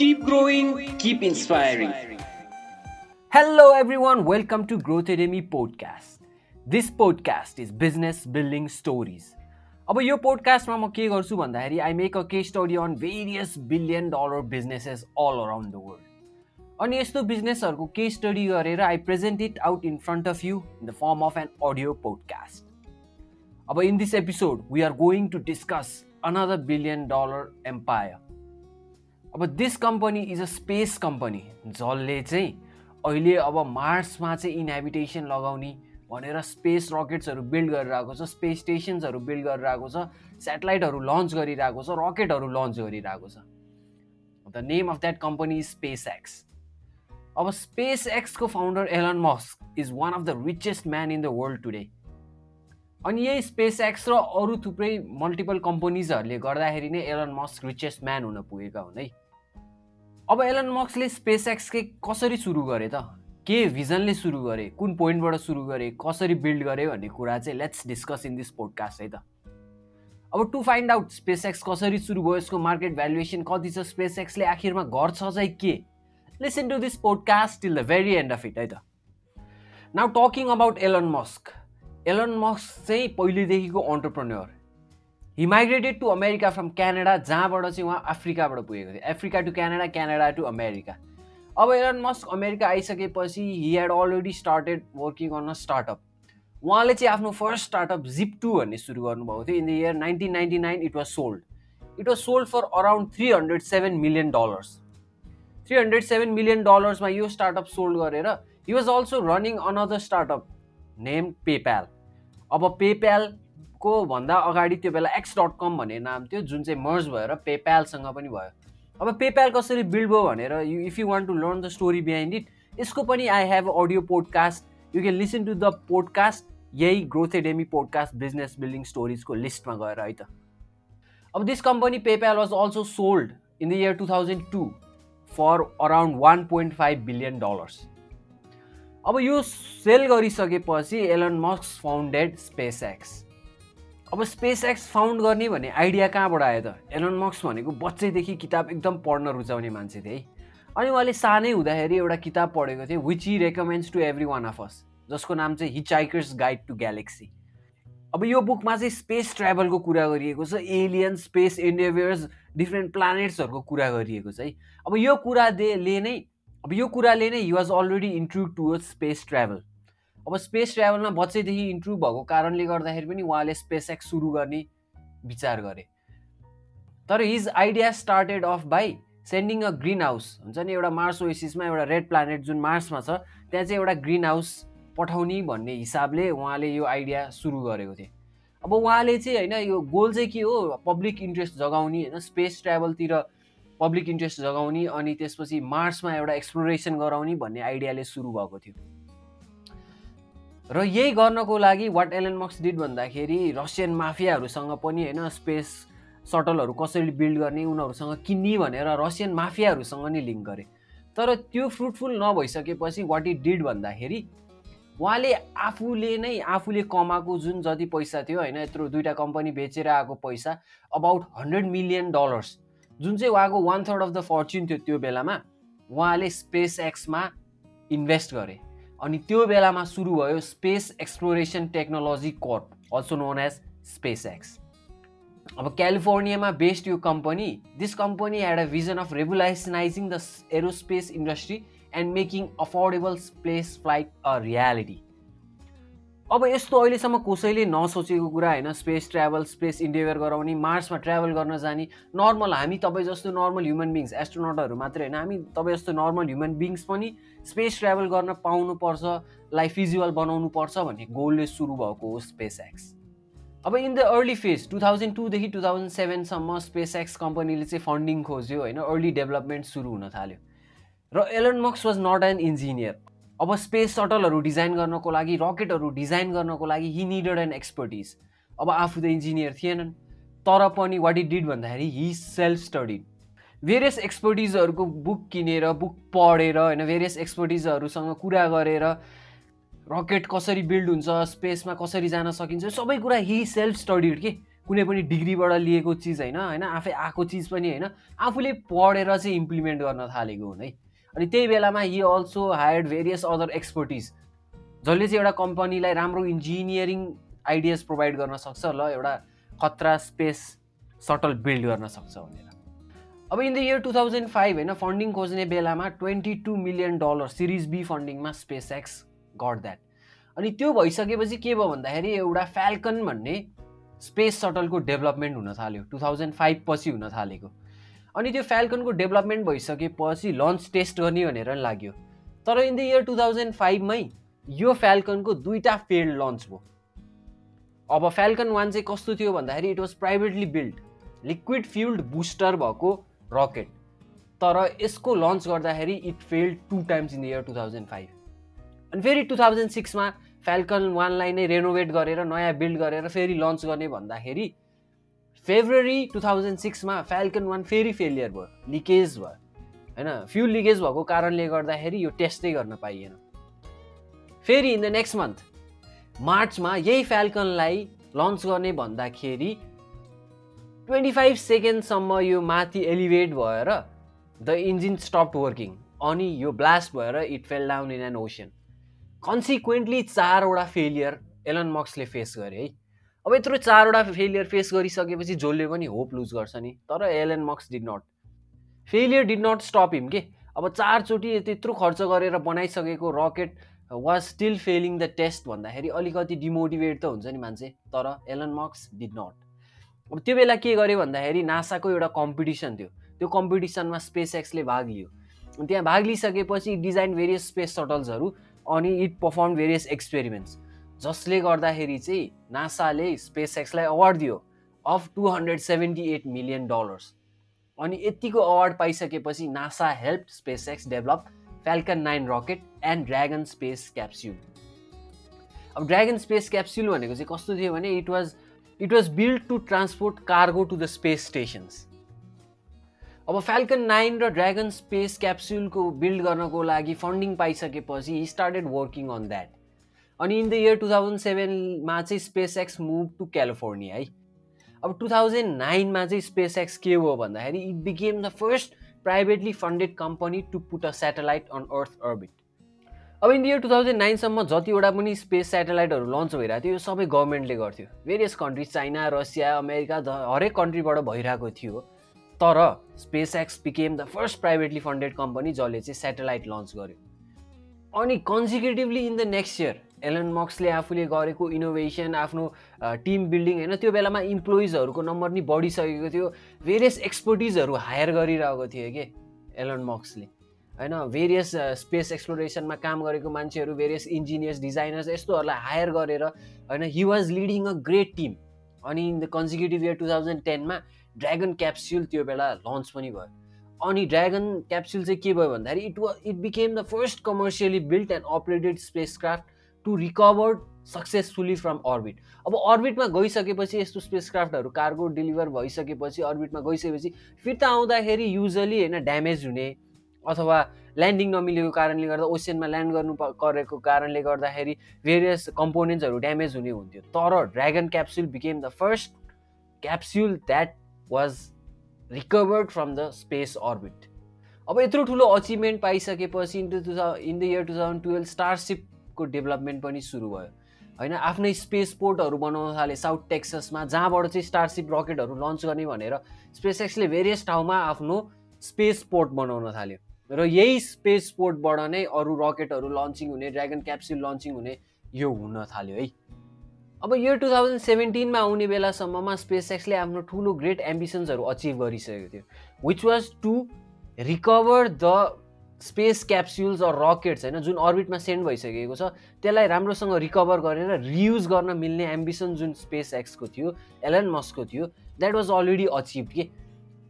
Keep growing, keep inspiring. Hello, everyone. Welcome to Growth Academy podcast. This podcast is business building stories. अब यो पोडकास्टमा म के गर्छु भन्दाखेरि I make a case study on various billion dollar businesses all around the world अनि यस्तो बिजनेसहरूको के स्टडी गरेर I present it out in front of you in the form of an audio podcast अब in this episode we are going to discuss another billion dollar empire अब this company is a space company जसले चाहिँ अहिले अब मार्समा चाहिँ इन्हेबिटेसन लगाउने भनेर स्पेस रकेट्सहरू बिल्ड गरिरहेको छ स्पेस स्टेसन्सहरू बिल्ड गरिरहेको छ सेटेलाइटहरू लन्च गरिरहेको छ रकेटहरू लन्च गरिरहेको छ। The name of that company is SpaceX अब space एक्सको founder Elon Musk is one of the richest man in the world today अनि यही स्पेस एक्स र अरू थुप्रै मल्टिपल कम्पनीजहरूले गर्दाखेरि नै एलन मस्क रिचेस्ट म्यान हुन पुगेका हुन् है। अब एलन मस्कले स्पेस एक्सकै कसरी सुरु गरे त? के भिजनले सुरु गरे? कुन पोइन्टबाट सुरु गरे? कसरी बिल्ड गरे भन्ने कुरा चाहिँ let's discuss in this podcast है त। अब to find out SpaceX कसरी सुरु भयो यसको मार्केट भ्यालुएसन कति छ स्पेस एक्सले आखिरमा गर्छ चाहिँ के? Listen to this podcast till the very end of it है त। Now talking about Elon Musk Elon Musk चाहिँ पहिलेदेखिको entrepreneur he migrated to America from Canada जहाँबाट चाहिँ उहाँ अफ्रिकाबाट पुगेको थियो। Africa to Canada Canada to America अब एलन मस्क अमेरिका आइसकेपछि he had already started working on a startup उहाँले चाहिँ आफ्नो फर्स्ट स्टार्टअप जिप टू भन्ने सुरु गर्नुभएको थियो। In the year nineteen ninety nine it was sold it was sold for around three hundred seven million dollars three hundred seven million डलर्समा यो startup sold गरेर he was also running another startup name PayPal. अब PayPal को भन्दा अगाडि त्यो बेला x dot कम भन्ने नाम थियो जुन चाहिँ मर्ज भएर पेप्यालसँग पनि भयो। अब पेप्याल कसरी बिल्ड भयो भनेर you if you want to learn the story behind it यसको पनि I have audio podcast you can listen to the podcast यही growth academy podcast business building स्टोरिजको लिस्टमा गएर है त। अब this company PayPal was also sold in the year two thousand two for around one point five billion dollars अब यो sale गरिसकेपछि Elon Musk founded SpaceX अब स्पेस एक्स फाउन्ड गर्ने भन्ने आइडिया कहाँबाट आयो त? एलोन मक्स भनेको बच्चैदेखि किताब एकदम पढ्न रुचाउने मान्छे थिए है। अनि उहाँले सानै हुँदाखेरि एउटा किताब पढेको थिएँ which he recommends to every one of us जसको नाम चाहिँ हिचाइकर्स गाइड टु ग्यालेक्सी अब यो बुकमा चाहिँ स्पेस ट्राभलको कुरा गरिएको छ एलियन स्पेस इन्डेभियर्स डिफ्रेन्ट प्लानेट्सहरूको कुरा गरिएको छ है। अब यो कुराले नै अब यो कुराले नै he was already intrigued towards space travel अब स्पेस ट्राभलमा बच्चैदेखि इन्ट्रुभ भएको कारणले गर्दाखेरि पनि उहाँले स्पेस एक्स सुरु गर्ने विचार गरे। तर his idea started off by sending a greenhouse हुन्छ नि एउटा मार्स ओएसिसमा एउटा रेड प्लानेट जुन मार्समा छ त्यहाँ चाहिँ एउटा ग्रिन हाउस पठाउने भन्ने हिसाबले उहाँले यो आइडिया सुरु गरेको थिए। अब उहाँले चाहिँ होइन यो गोल चाहिँ के हो? पब्लिक इन्ट्रेस्ट जगाउने होइन स्पेस ट्राभलतिर पब्लिक इन्ट्रेस्ट जगाउने अनि त्यसपछि मार्समा एउटा एक्सप्लोरेसन गराउने भन्ने आइडियाले सुरु भएको थियो। र यही गर्नको लागि वाट एलन मक्स डिड भन्दाखेरि रसियन माफियाहरूसँग पनि होइन स्पेस सटलहरू कसरी बिल्ड गर्ने उनीहरूसँग किन्ने भनेर रसियन माफियाहरूसँग नि लिङ्क गरे। तर त्यो फ्रुटफुल नभइसकेपछि वाट इट डिड भन्दाखेरि उहाँले आफूले नै आफूले कमाएको जुन जति पैसा थियो होइन यत्रो दुइटा कम्पनी बेचेर आएको पैसा अबाउट हन्ड्रेड मिलियन डलर्स जुन चाहिँ उहाँको one third of the fortune थियो त्यो बेलामा उहाँले स्पेस एक्समा इन्भेस्ट गरे। अनि त्यो बेलामा सुरु भयो space exploration technology corp also known as SpaceX अब क्यालिफोर्नियामा बेस्ड यो company this company had a vision of revolutionising the aerospace industry and making affordable space flight a reality अब यस्तो अहिलेसम्म कसैले नसोचेको कुरा होइन स्पेस ट्राभल स्पेस इन्डेभर गराउने मार्समा ट्राभल गर्न जाने नर्मल हामी तपाईँ जस्तो नर्मल ह्युमन बिङ्स एस्ट्रोनटहरू मात्रै होइन हामी तपाईँ जस्तो नर्मल ह्युमन बिङ्स पनि स्पेस ट्राभल गर्न पाउनुपर्छ लाइफ फिजिबल बनाउनु पर्छ भन्ने गोलले सुरु भएको हो स्पेस एक्स अब in the early phase two thousand टूदेखि two thousand सेभेनसम्म स्पेस एक्स कम्पनीले चाहिँ फन्डिङ खोज्यो होइन अर्ली डेभलपमेन्ट सुरु हुन थाल्यो। र एलन मक्स वाज नट एन इन्जिनियर अब स्पेस सटलहरू डिजाइन गर्नको लागि रकेटहरू डिजाइन गर्नको लागि हि निडेड एन एक्सपर्टिज अब आफू त इन्जिनियर थिएनन्। तर पनि वाट इट डिड भन्दाखेरि हि सेल्फ स्टडिड भेरियस एक्सपर्टिजहरूको बुक किनेर बुक पढेर होइन भेरियस एक्सपर्टिजहरूसँग कुरा गरेर रकेट कसरी बिल्ड हुन्छ स्पेसमा कसरी जान सकिन्छ सबै कुरा हि सेल्फ स्टडिड के? कुनै पनि डिग्रीबाट लिएको चिज होइन होइन आफै आएको चिज पनि होइन आफूले पढेर चाहिँ इम्प्लिमेन्ट गर्न थालेको हुन् है। अनि त्यही बेलामा he also hired various other expertise जसले चाहिँ एउटा कम्पनीलाई राम्रो इन्जिनियरिङ आइडियाज प्रोभाइड गर्न सक्छ ल एउटा खतरा स्पेस सटल बिल्ड गर्न सक्छ भनेर। अब in the year two thousand five होइन फन्डिङ खोज्ने बेलामा twenty two million dollar series B फन्डिङमा SpaceX got that अनि त्यो भइसकेपछि के भयो भन्दाखेरि एउटा फ्याल्कन भन्ने स्पेस सटलको डेभलपमेन्ट हुन थाल्यो टु थाउजन्ड फाइभ पछि हुन थालेको। अनि त्यो फ्याल्कनको डेभलपमेन्ट भइसकेपछि लन्च टेस्ट गर्ने भनेर लाग्यो। तर in the year two thousand फाइभमै यो फ्याल्कनको दुईवटा फिल्ड लन्च भयो। अब फ्याल्कन वान चाहिँ कस्तो थियो भन्दाखेरि it was privately build liquid fuelled booster भएको रकेट तर यसको लन्च गर्दाखेरि it failed two times in the year two thousand five अनि फेरि टु थाउजन्ड सिक्समा फ्याल्कन वानलाई नै रेनोभेट गरेर नयाँ बिल्ड गरेर फेरि लन्च गर्ने भन्दाखेरि फेब्रुअरी टु थाउजन्ड सिक्समा फ्याल्कन वान फेरि फेलियर भयो लिकेज भयो होइन? फ्युल लिकेज भएको कारणले गर्दाखेरि यो टेस्टै गर्न पाइएन। फेरि इन द नेक्स्ट मन्थ मार्चमा यही फ्याल्कनलाई लन्च गर्ने भन्दाखेरि ट्वेन्टी फाइभ सेकेन्डसम्म यो माथि एलिभेट भएर द इन्जिन स्टप वर्किङ अनि यो ब्लास्ट भएर it fell down in an ocean consequently चारवटा फेलियर एलन मक्सले फेस गरे है। अब यत्रो चारवटा फेलियर फेस गरिसकेपछि जसले पनि होप लुज गर्छ नि। तर Elon मक्स did not failure did not stop him के? अब चारचोटि त्यत्रो खर्च गरेर बनाइसकेको rocket was still failing the test भन्दाखेरि अलिकति डिमोटिभेट त हुन्छ नि मान्छे तर एलन मक्स डिड नट अब त्यो बेला के गर्यो भन्दाखेरि नासाको एउटा कम्पिटिसन थियो। त्यो कम्पिटिसनमा स्पेस एक्सले भाग लियो। त्यहाँ भाग लिइसकेपछि डिजाइन भेरियस स्पेस सटल्सहरू अनि इट पर्फर्म भेरियस एक्सपेरिमेन्ट्स जसले गर्दाखेरि चाहिँ नासाले स्पेस एक्सलाई अवार्ड दियो of two hundred seventy eight million dollars अनि यतिको award पाइसकेपछि NASA help SpaceX develop Falcon nine rocket and Dragon space capsule अब ड्रागन स्पेस क्याप्स्युल भनेको चाहिँ कस्तो थियो भने it was it was build to transport cargo to the space stations अब Falcon nine र ड्रागन स्पेस क्याप्सुलको build गर्नको लागि funding पाइसकेपछि he started working on that अनि in the year two thousand सेभेनमा चाहिँ SpaceX move to California है। अब two thousand नाइनमा चाहिँ स्पेस एक्स के हो भन्दाखेरि it became the first privately funded company to put a satellite on earth orbit अब इन इयर टु थाउजन्ड नाइनसम्म जतिवटा पनि स्पेस सेटेलाइटहरू लन्च भइरहेको थियो यो सबै गभर्मेन्टले गर्थ्यो। Various countries China Russia America हरेक कन्ट्रीबाट भइरहेको थियो। तर SpaceX became the first privately funded company जसले चाहिँ सेटेलाइट लन्च गर्यो। अनि consecutively in the next year Elon मक्सले आफूले गरेको इनोभेसन आफ्नो टिम बिल्डिङ होइन त्यो बेलामा इम्प्लोइजहरूको नम्बर नि बढिसकेको थियो। भेरियस एक्सपर्टिजहरू हायर गरिरहेको थियो कि एलन मक्सले होइन भेरियस स्पेस एक्सप्लोरेसनमा काम गरेको मान्छेहरू भेरियस इन्जिनियर्स डिजाइनर्स यस्तोहरूलाई हायर गरेर होइन he was leading a great team अनि in the consecutive year two thousand टेनमा ड्रागन क्याप्सुल त्यो बेला लन्च पनि भयो। अनि ड्रागन क्याप्सुल चाहिँ के भयो भन्दाखेरि it was it became the first commercially build and operated spacecraft to recover successfully from orbit अब अर्बिटमा गइसकेपछि यस्तो स्पेस क्राफ्टहरू कार्गो डेलिभर भइसकेपछि अर्बिटमा गइसकेपछि फिर्ता आउँदाखेरि युजली होइन ड्यामेज हुने अथवा ल्यान्डिङ नमिलेको कारणले गर्दा ओसियनमा ल्यान्ड गर्नु गरेको कारणले गर्दाखेरि भेरियस कम्पोनेन्ट्सहरू ड्यामेज हुने हुन्थ्यो। तर Dragon capsule became the first capsule that was recovered from the space orbit अब यत्रो ठुलो achievement पाइसकेपछि into two in the year two thousand twelve स्टारसिपको development पनि सुरु भयो। होइन आफ्नै स्पेस पोर्टहरू बनाउन थाले साउथ टेक्ससमा जहाँबाट चाहिँ स्टारसिप रकेटहरू लन्च गर्ने भनेर स्पेस एक्सले भेरियस ठाउँमा आफ्नो स्पेस पोर्ट बनाउन थाल्यो। र यही स्पेस पोर्टबाट नै अरू रकेटहरू लन्चिङ हुने ड्रागन क्याप्सुल लन्चिङ हुने यो हुन थाल्यो है। अब यो टु थाउजन्ड सेभेन्टिनमा आउने बेलासम्ममा स्पेस एक्सले आफ्नो ठुलो ग्रेट एम्बिसन्सहरू अचिभ गरिसकेको थियो which was to recover the space capsules or rockets होइन जुन अर्बिटमा सेन्ड भइसकेको छ त्यसलाई राम्रोसँग रिकभर गरेर रियुज गर्न मिल्ने एम्बिसन जुन स्पेस एक्सको थियो एलन मस्कको थियो द्याट वाज अलरेडी अचिभ के?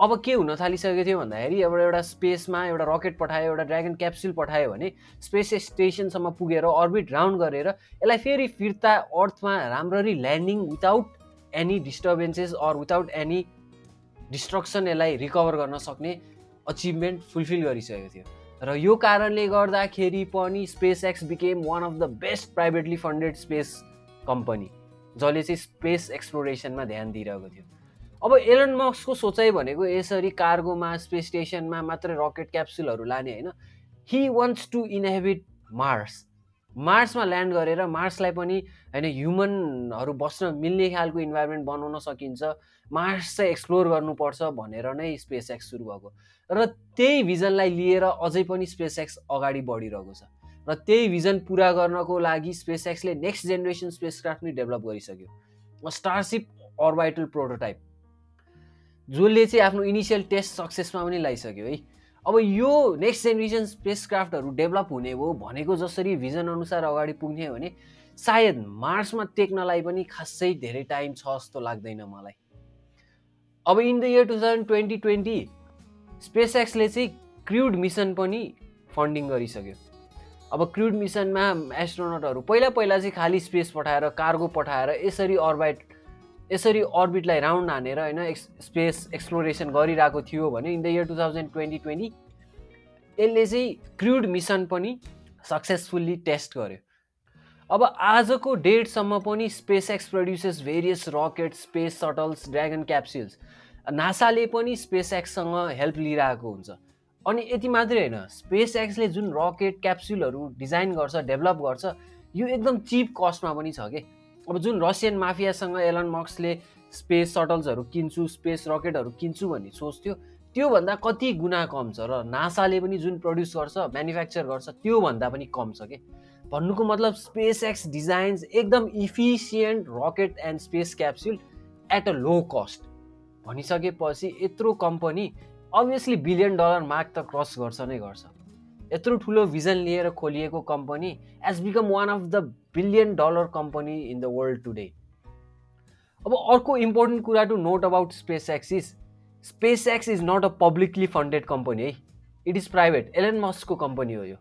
अब के हुन थालिसकेको थियो भन्दाखेरि अब एउटा स्पेसमा एउटा रकेट पठायो एउटा ड्रागन क्याप्सुल पठायो भने स्पेस स्टेसनसम्म पुगेर अर्बिट राउन्ड गरेर यसलाई फेरि फिर्ता अर्थमा राम्ररी landing without any disturbances or without any destruction यसलाई रिकभर गर्न सक्ने अचिभमेन्ट फुलफिल गरिसकेको थियो। र यो कारणले गर्दाखेरि पनि SpaceX became one of the best privately funded space company जसले चाहिँ स्पेस एक्सप्लोरेसनमा ध्यान दिइरहेको थियो। अब एलन मक्सको सोचाइ भनेको यसरी कार्गोमा स्पेस स्टेसनमा मात्रै रकेट क्याप्सुलहरू लाने होइन। He wants to inhabit Mars मार्समा ल्यान्ड गरेर मार्सलाई पनि होइन ह्युमनहरू बस्न मिल्ने खालको इन्भाइरोमेन्ट बनाउन सकिन्छ। मार्स चाहिँ एक्सप्लोर गर्नुपर्छ भनेर नै स्पेस एक्स सुरु भएको। र त्यही भिजनलाई लिएर अझै पनि स्पेस एक्स अगाडि बढिरहेको छ। र त्यही भिजन पुरा गर्नको लागि स्पेस एक्सले नेक्स्ट जेनेरेसन स्पेस क्राफ्ट पनि डेभलप गरिसक्यो। स्टारसिप अर्बाइटल प्रोटोटाइप जसले चाहिँ आफ्नो इनिसियल टेस्ट सक्सेसमा पनि लगाइसक्यो है। अब यो नेक्स्ट जेनेरेसन स्पेस क्राफ्टहरू डेभलप हुने हो भनेको जसरी भिजन अनुसार अगाडि पुग्ने हो भने सायद मार्समा टेक्नलाई पनि खासै धेरै टाइम छ जस्तो लाग्दैन मलाई। अब in the year two thousand twenty twenty space एक्सले चाहिँ क्रुड मिसन पनि फन्डिङ गरिसक्यो। अब क्रुड मिसनमा एस्ट्रोनटहरू पहिला पहिला चाहिँ खालि स्पेस पठाएर कार्गो पठाएर यसरी अर्बाइट यसरी अर्बिटलाई राउन्ड हानेर होइन एक्स स्पेस एक्सप्लोरेसन गरिरहेको थियो भने in the year two thousand twenty twenty यसले चाहिँ क्रुड मिसन पनि सक्सेसफुल्ली टेस्ट गर्यो। अब आजको डेटसम्म पनि space x produces various rocket space shuttles Dragon capsules नासाले पनि स्पेस एक्ससँग हेल्प लिइरहेको हुन्छ। अनि यति मात्रै होइन स्पेस एक्सले जुन रकेट क्याप्सुलहरू डिजाइन गर्छ डेभलप गर्छ यो एकदम चिप कस्टमा पनि छ कि? अब जुन रसियन माफियासँग एलन मक्सले स्पेस सटल्सहरू किन्छु स्पेस रकेटहरू किन्छु भन्ने सोच्थ्यो त्योभन्दा कति गुणा कम छ? र नासाले पनि जुन प्रड्युस गर्छ म्यानुफ्याक्चर गर्छ त्योभन्दा पनि कम छ कि? भन्नुको मतलब स्पेस एक्स डिजाइन्स एकदम efficient rocket and space capsule at a low cost भनिसकेपछि यत्रो company obviously billion dollar mark त क्रस गर्छ नै गर्छ। यत्रो ठुलो भिजन लिएर खोलिएको company has become one of the billion dollar company in the world today अब अर्को इम्पोर्टेन्ट कुरा to note about SpaceX is SpaceX is not a publicly funded company है? इट इज प्राइभेट एलेन मस्कको company हो यो.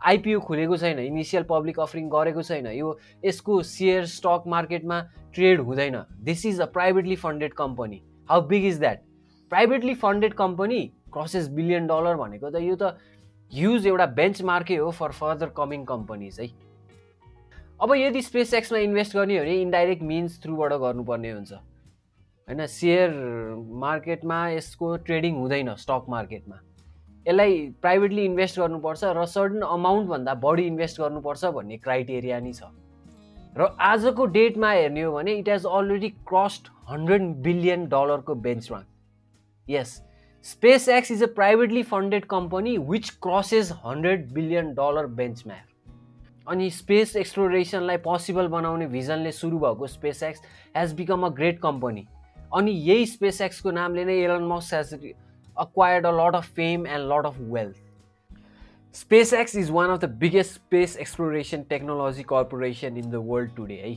IPO खुलेको छैन initial public offering गरेको छैन यो यसको सेयर स्टक मार्केटमा ट्रेड हुँदैन। This is a privately funded company how big is that privately funded company crosses billion dollar भनेको त यो त ह्युज एउटा बेन्च मार्कै हो फर फर्दर कमिङ कम्पनीज है। अब यदि स्पेस एक्समा इन्भेस्ट गर्ने हो भने इन्डाइरेक्ट मिन्स थ्रुबाट गर्नुपर्ने हुन्छ। होइन सेयर मार्केटमा यसको ट्रेडिङ हुँदैन स्टक मार्केटमा यसलाई प्राइभेटली इन्भेस्ट गर्नुपर्छ र सर्टन अमाउन्टभन्दा बढी इन्भेस्ट गर्नुपर्छ भन्ने क्राइटेरिया नै छ। र आजको डेटमा हेर्ने हो भने it has already crossed hundred billion डलरको benchmark Yes, SpaceX is a privately funded company which crosses 100 billion dollar benchmark. अनि स्पेस एक्सप्लोरेसनलाई पोसिबल बनाउने भिजनले सुरु भएको SpaceX has become a great company अनि यही स्पेस एक्सको नामले नै Elon मक्स has acquired a lot of fame and lot of wealth SpaceX is one of the biggest space exploration technology corporation in the world today है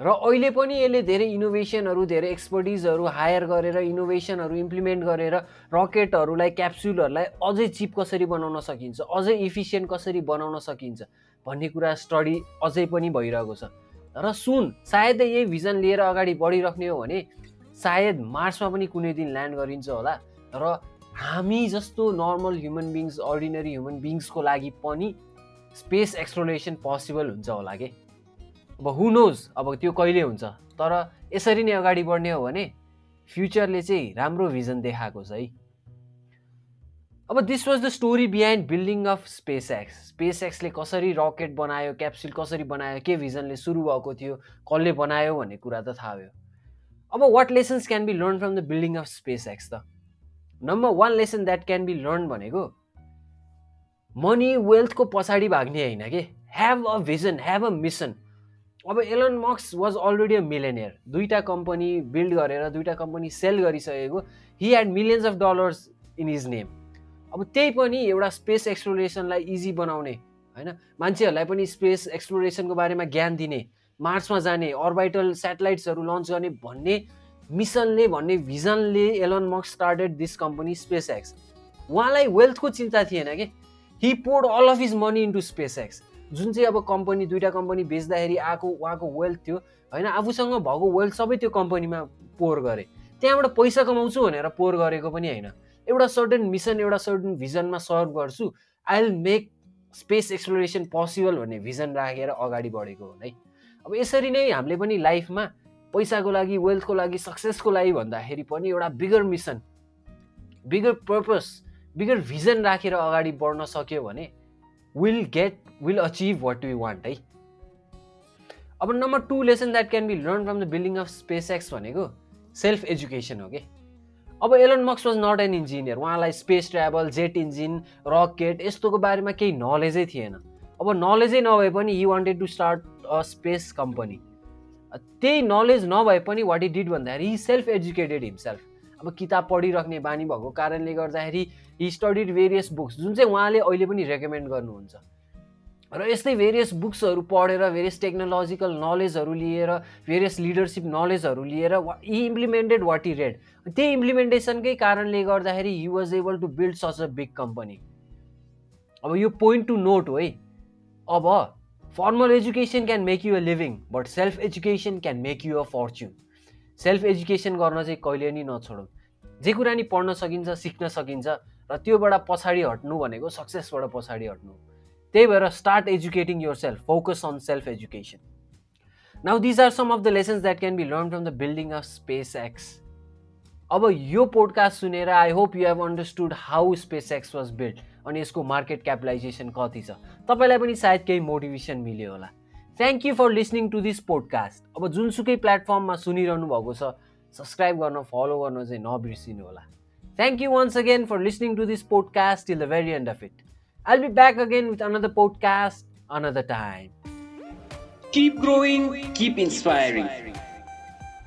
र अहिले पनि यसले धेरै इनोभेसनहरू धेरै एक्सपर्टिजहरू हायर गरेर इनोभेसनहरू इम्प्लिमेन्ट गरेर रकेटहरूलाई क्याप्सुलहरूलाई अझै चिप कसरी बनाउन सकिन्छ अझै इफिसियन्ट कसरी बनाउन सकिन्छ भन्ने कुरा स्टडी अझै पनि भइरहेको छ। र सुन सायदै यही भिजन लिएर अगाडि बढिराख्ने हो भने सायद मार्समा पनि कुनै दिन ल्यान्ड गरिन्छ होला। र हामी जस्तो normal human beings ordinary human बिङ्सको लागि पनि स्पेस एक्सप्लोरेसन पोसिबल हुन्छ होला कि? अब हु अब त्यो कहिले हुन्छ? तर यसरी नै अगाडि बढ्ने हो भने फ्युचरले चाहिँ राम्रो भिजन देखाएको छ है। अब this was the story behind building of SpaceX space एक्सले कसरी रकेट बनायो क्याप्सुल कसरी बनायो के भिजनले सुरु भएको थियो कसले बनायो भन्ने कुरा त थाहा भयो। अब what lessons can be learn from the building of SpaceX त? Number one lesson that can be learn भनेको मनी वेल्थको पछाडि भाग्ने होइन कि? Have a vision have a mission अब एलन मक्स वाज अलरेडी अ मिलेनियर दुईवटा कम्पनी बिल्ड गरेर दुईवटा कम्पनी सेल गरिसकेको he had millions of dollars in his name अब त्यही पनि एउटा स्पेस एक्सप्लोरेसनलाई इजी बनाउने होइन? मान्छेहरूलाई पनि स्पेस एक्सप्लोरेसनको बारेमा ज्ञान दिने मार्समा जाने अर्बाइटल सेटेलाइट्सहरू लन्च गर्ने भन्ने मिसनले भन्ने भिजनले एलन मक्स started this company SpaceX उहाँलाई वेल्थको चिन्ता थिएन कि? He put all of his money into SpaceX जुन चाहिँ अब कम्पनी दुइटा कम्पनी बेच्दाखेरि आएको उहाँको वेल्थ थियो होइन? आफूसँग भएको वेल्थ सबै त्यो कम्पनीमा पोहोर गरे। त्यहाँबाट पैसा कमाउँछु भनेर पोहोर गरेको पनि होइन। एउटा सर्टन मिसन एउटा सर्टन भिजनमा सर्भ गर्छु। I will make space exploration possible भन्ने भिजन राखेर अगाडि बढेको हो है अब यसरी नै हामीले पनि लाइफमा पैसाको लागि वेल्थको लागि सक्सेसको लागि भन्दाखेरि पनि एउटा bigger mission bigger purpose bigger vision राखेर अगाडि बढ्न सक्यो भने will get will achieve what you want है अब number two lesson that can be learn from the building of SpaceX भनेको सेल्फ एजुकेसन हो कि अब एलन मक्स वाज नट एन इन्जिनियर उहाँलाई space travel jet engine rocket यस्तोको बारेमा केही नलेजै थिएन। अब नलेजै नभए पनि he wanted to start a space company त्यही नलेज नभए पनि वाट इ डिड भन्दाखेरि हि सेल्फ एजुकेटेड हिमसेल्फ अब किताब पढिराख्ने बानी भएको कारणले गर्दाखेरि हि स्टडिड भेरियस बुक्स जुन चाहिँ उहाँले अहिले पनि रेकमेन्ड गर्नुहुन्छ। र यस्तै भेरियस बुक्सहरू पढेर भेरियस टेक्नोलोजिकल नलेजहरू लिएर भेरियस लिडरसिप नलेजहरू लिएर he implemented what he read त्यही इम्प्लिमेन्टेसनकै कारणले गर्दाखेरि he was able to build such a big company अब यो पोइन्ट टु नोट हो है। अब formal education can make you a living but self education can make you a fortune self education गर्न चाहिँ कहिले नि नछोडौँ। जे कुरा नि पढ्न सकिन्छ सिक्न सकिन्छ र त्योबाट पछाडि हट्नु भनेको सक्सेसबाट पछाडि हट्नु त्यही भएर start educating yourself focus on self education now these are some of the lessons that can be learn from the building of SpaceX अब यो पोडकास्ट सुनेर I hope you have understood how SpaceX was build अनि यसको market capitalisation कति छ। तपाईँलाई पनि सायद केही मोटिभेसन मिल्यो होला। Thank you for listening to this podcast अब जुनसुकै प्लेटफर्ममा सुनिरहनु भएको छ सब्सक्राइब गर्न फलो गर्न चाहिँ नबिर्सिनु होला। Thank you once again for listening to this podcast till the very end of it I'll be back again with another podcast another time. Keep growing, keep inspiring. Keep inspiring.